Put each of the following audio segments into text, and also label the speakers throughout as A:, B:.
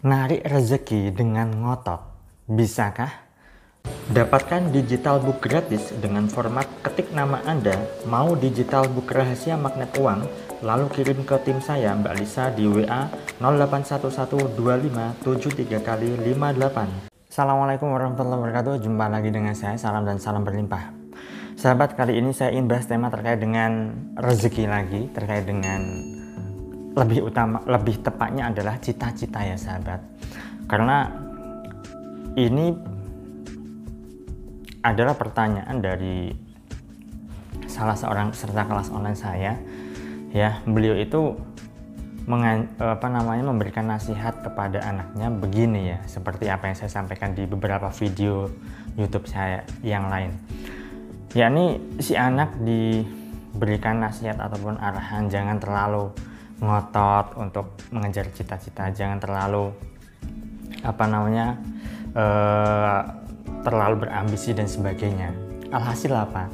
A: Narik rezeki dengan ngotot, bisakah? Dapatkan digital book gratis dengan format ketik nama Anda, mau digital book rahasia magnet uang, lalu kirim ke tim saya Mbak Lisa di WA 08112573 kali 58. Assalamualaikum warahmatullahi wabarakatuh, jumpa lagi dengan saya, salam dan salam berlimpah. Sahabat, kali ini saya ingin bahas tema terkait dengan rezeki lagi, terkait dengan lebih utama, lebih tepatnya adalah cita-cita ya sahabat. Karena ini adalah pertanyaan dari salah seorang peserta kelas online saya ya beliau itu mengan, apa namanya memberikan nasihat kepada anaknya begini ya seperti apa yang saya sampaikan di beberapa video YouTube saya yang lain yakni si anak diberikan nasihat ataupun arahan jangan terlalu ngotot untuk mengejar cita-cita jangan terlalu apa namanya eh, terlalu berambisi dan sebagainya. Alhasil apa?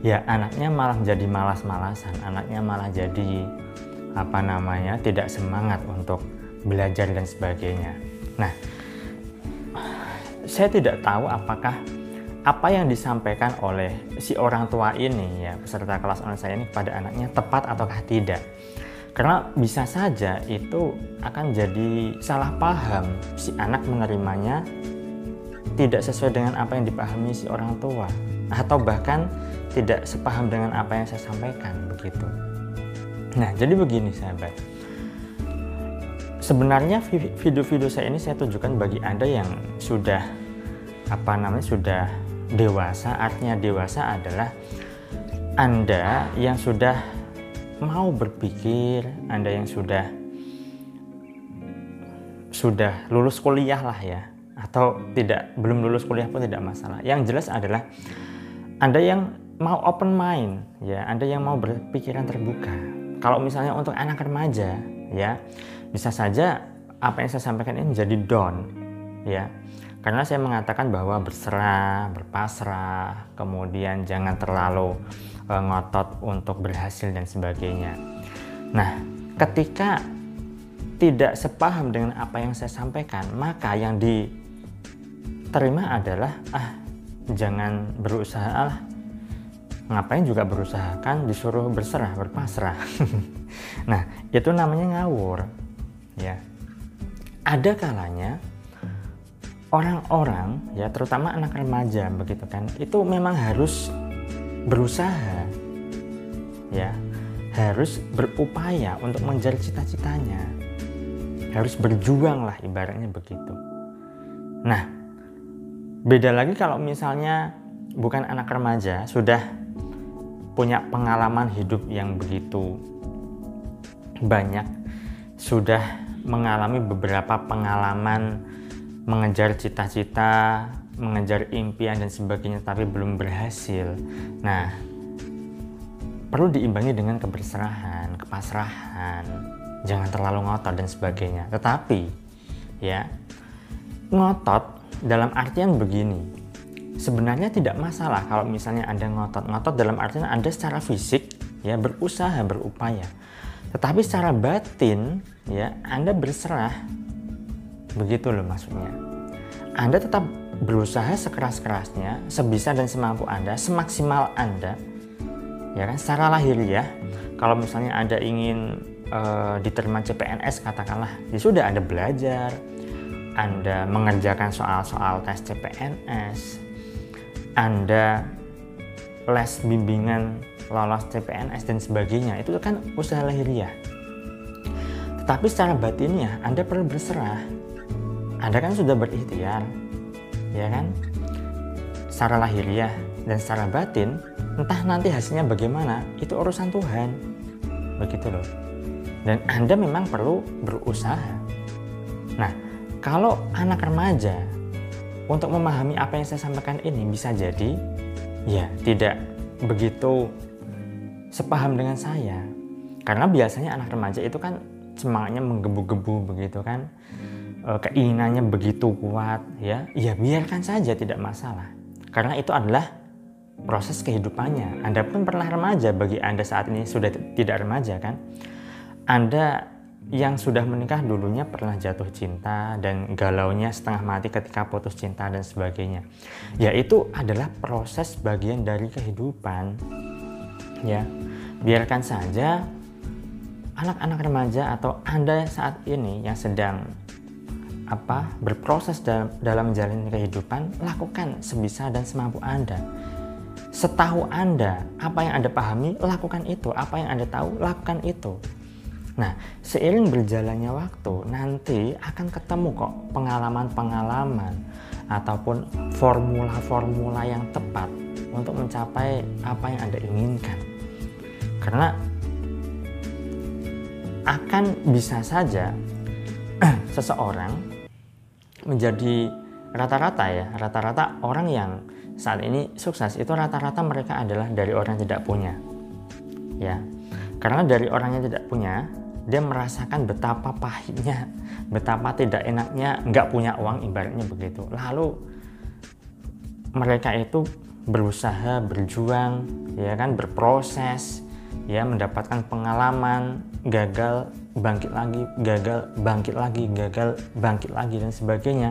A: Ya anaknya malah jadi malas-malasan, anaknya malah jadi apa namanya tidak semangat untuk belajar dan sebagainya. Nah, saya tidak tahu apakah apa yang disampaikan oleh si orang tua ini ya peserta kelas online saya ini kepada anaknya tepat ataukah tidak. Karena bisa saja itu akan jadi salah paham si anak menerimanya tidak sesuai dengan apa yang dipahami si orang tua atau bahkan tidak sepaham dengan apa yang saya sampaikan begitu. Nah, jadi begini sahabat. Sebenarnya video-video saya ini saya tunjukkan bagi Anda yang sudah apa namanya sudah dewasa. Artinya dewasa adalah Anda yang sudah mau berpikir, Anda yang sudah sudah lulus kuliah lah ya atau tidak belum lulus kuliah pun tidak masalah. Yang jelas adalah Anda yang mau open mind ya, Anda yang mau berpikiran terbuka. Kalau misalnya untuk anak remaja ya, bisa saja apa yang saya sampaikan ini menjadi down ya. Karena saya mengatakan bahwa berserah, berpasrah, kemudian jangan terlalu e, ngotot untuk berhasil dan sebagainya. Nah, ketika tidak sepaham dengan apa yang saya sampaikan, maka yang di terima adalah ah jangan berusaha lah ngapain juga berusaha? Kan disuruh berserah berpasrah. Nah itu namanya ngawur ya. Ada kalanya orang-orang ya terutama anak remaja begitu kan itu memang harus berusaha ya harus berupaya untuk mengejar cita-citanya. Harus berjuang lah ibaratnya begitu. Nah Beda lagi kalau misalnya bukan anak remaja, sudah punya pengalaman hidup yang begitu banyak, sudah mengalami beberapa pengalaman mengejar cita-cita, mengejar impian dan sebagainya tapi belum berhasil. Nah, perlu diimbangi dengan keberserahan, kepasrahan, jangan terlalu ngotot dan sebagainya. Tetapi ya, ngotot dalam artian begini. Sebenarnya tidak masalah kalau misalnya anda ngotot. Ngotot dalam artian anda secara fisik ya berusaha berupaya. Tetapi secara batin ya anda berserah. Begitu loh maksudnya. Anda tetap berusaha sekeras-kerasnya sebisa dan semampu anda semaksimal anda ya kan secara lahiriah kalau misalnya anda ingin uh, diterima CPNS katakanlah ya sudah anda belajar anda mengerjakan soal-soal tes CPNS, Anda les bimbingan lolos CPNS dan sebagainya, itu kan usaha lahiriah. Tetapi secara batinnya Anda perlu berserah. Anda kan sudah berikhtiar, ya kan? Secara lahiriah dan secara batin, entah nanti hasilnya bagaimana, itu urusan Tuhan. Begitu loh. Dan Anda memang perlu berusaha. Nah, kalau anak remaja untuk memahami apa yang saya sampaikan ini bisa jadi ya tidak begitu sepaham dengan saya karena biasanya anak remaja itu kan semangatnya menggebu-gebu begitu kan keinginannya begitu kuat ya ya biarkan saja tidak masalah karena itu adalah proses kehidupannya Anda pun pernah remaja bagi Anda saat ini sudah tidak remaja kan Anda yang sudah menikah dulunya pernah jatuh cinta dan galaunya setengah mati ketika putus cinta dan sebagainya. Ya itu adalah proses bagian dari kehidupan. Ya, biarkan saja anak-anak remaja atau Anda saat ini yang sedang apa berproses dalam, dalam menjalani kehidupan, lakukan sebisa dan semampu Anda. Setahu Anda, apa yang Anda pahami, lakukan itu. Apa yang Anda tahu, lakukan itu Nah, seiring berjalannya waktu, nanti akan ketemu kok pengalaman-pengalaman ataupun formula-formula yang tepat untuk mencapai apa yang Anda inginkan. Karena akan bisa saja seseorang menjadi rata-rata ya, rata-rata orang yang saat ini sukses itu rata-rata mereka adalah dari orang yang tidak punya. Ya. Karena dari orang yang tidak punya, dia merasakan betapa pahitnya, betapa tidak enaknya nggak punya uang ibaratnya begitu. Lalu mereka itu berusaha, berjuang, ya kan, berproses, ya mendapatkan pengalaman, gagal, bangkit lagi, gagal, bangkit lagi, gagal, bangkit lagi dan sebagainya.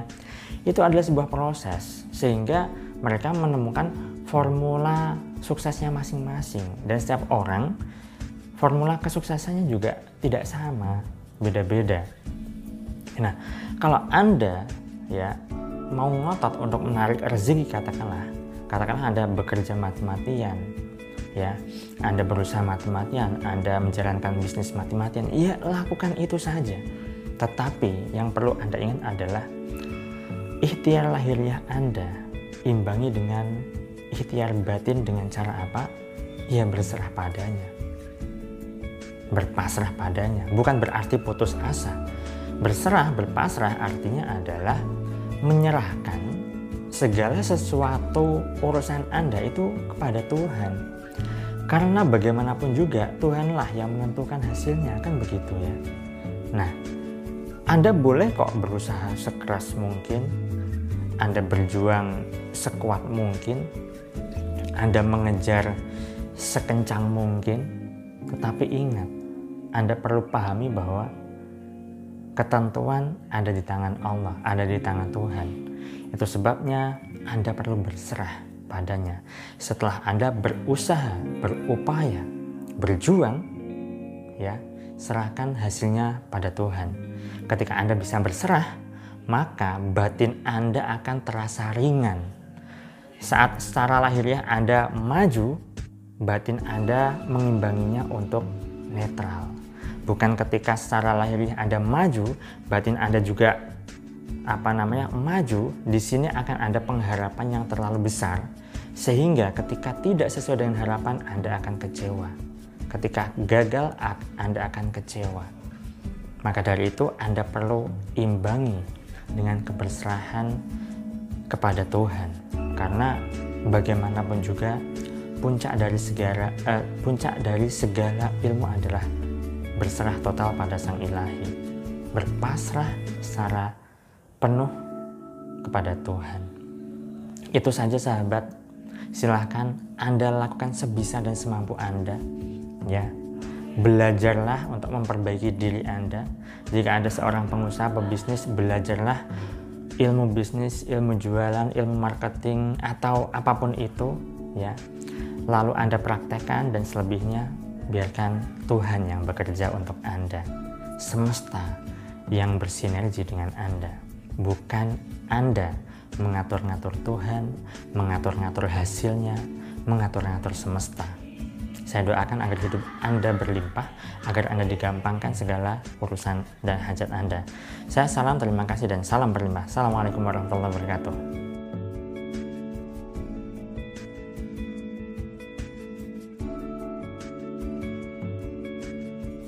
A: Itu adalah sebuah proses sehingga mereka menemukan formula suksesnya masing-masing dan setiap orang formula kesuksesannya juga tidak sama, beda-beda. Nah, kalau Anda ya mau ngotot untuk menarik rezeki katakanlah, katakanlah Anda bekerja mati-matian, ya, Anda berusaha mati-matian, Anda menjalankan bisnis mati-matian, ya lakukan itu saja. Tetapi yang perlu Anda ingat adalah ikhtiar lahiriah Anda imbangi dengan ikhtiar batin dengan cara apa? Ya berserah padanya berpasrah padanya. Bukan berarti putus asa. Berserah, berpasrah artinya adalah menyerahkan segala sesuatu urusan Anda itu kepada Tuhan. Karena bagaimanapun juga Tuhanlah yang menentukan hasilnya, kan begitu ya. Nah, Anda boleh kok berusaha sekeras mungkin, Anda berjuang sekuat mungkin, Anda mengejar sekencang mungkin, tetapi ingat, anda perlu pahami bahwa ketentuan ada di tangan Allah, ada di tangan Tuhan. Itu sebabnya Anda perlu berserah padanya. Setelah Anda berusaha, berupaya, berjuang, ya, serahkan hasilnya pada Tuhan. Ketika Anda bisa berserah, maka batin Anda akan terasa ringan. Saat secara lahiriah Anda maju, batin Anda mengimbanginya untuk netral bukan ketika secara lahiriah Anda maju, batin Anda juga apa namanya maju, di sini akan ada pengharapan yang terlalu besar sehingga ketika tidak sesuai dengan harapan Anda akan kecewa. Ketika gagal Anda akan kecewa. Maka dari itu Anda perlu imbangi dengan keberserahan kepada Tuhan. Karena bagaimanapun juga puncak dari segala eh, puncak dari segala ilmu adalah berserah total pada Sang Ilahi, berpasrah secara penuh kepada Tuhan. Itu saja sahabat, silahkan Anda lakukan sebisa dan semampu Anda. Ya, belajarlah untuk memperbaiki diri Anda. Jika Anda seorang pengusaha pebisnis, belajarlah ilmu bisnis, ilmu jualan, ilmu marketing atau apa pun itu, ya. Lalu Anda praktekkan dan selebihnya biarkan Tuhan yang bekerja untuk Anda. Semesta yang bersinergi dengan Anda. Bukan Anda mengatur-ngatur Tuhan, mengatur-ngatur hasilnya, mengatur-ngatur semesta. Saya doakan agar hidup Anda berlimpah, agar Anda digampangkan segala urusan dan hajat Anda. Saya salam terima kasih dan salam berlimpah. Assalamualaikum warahmatullahi wabarakatuh.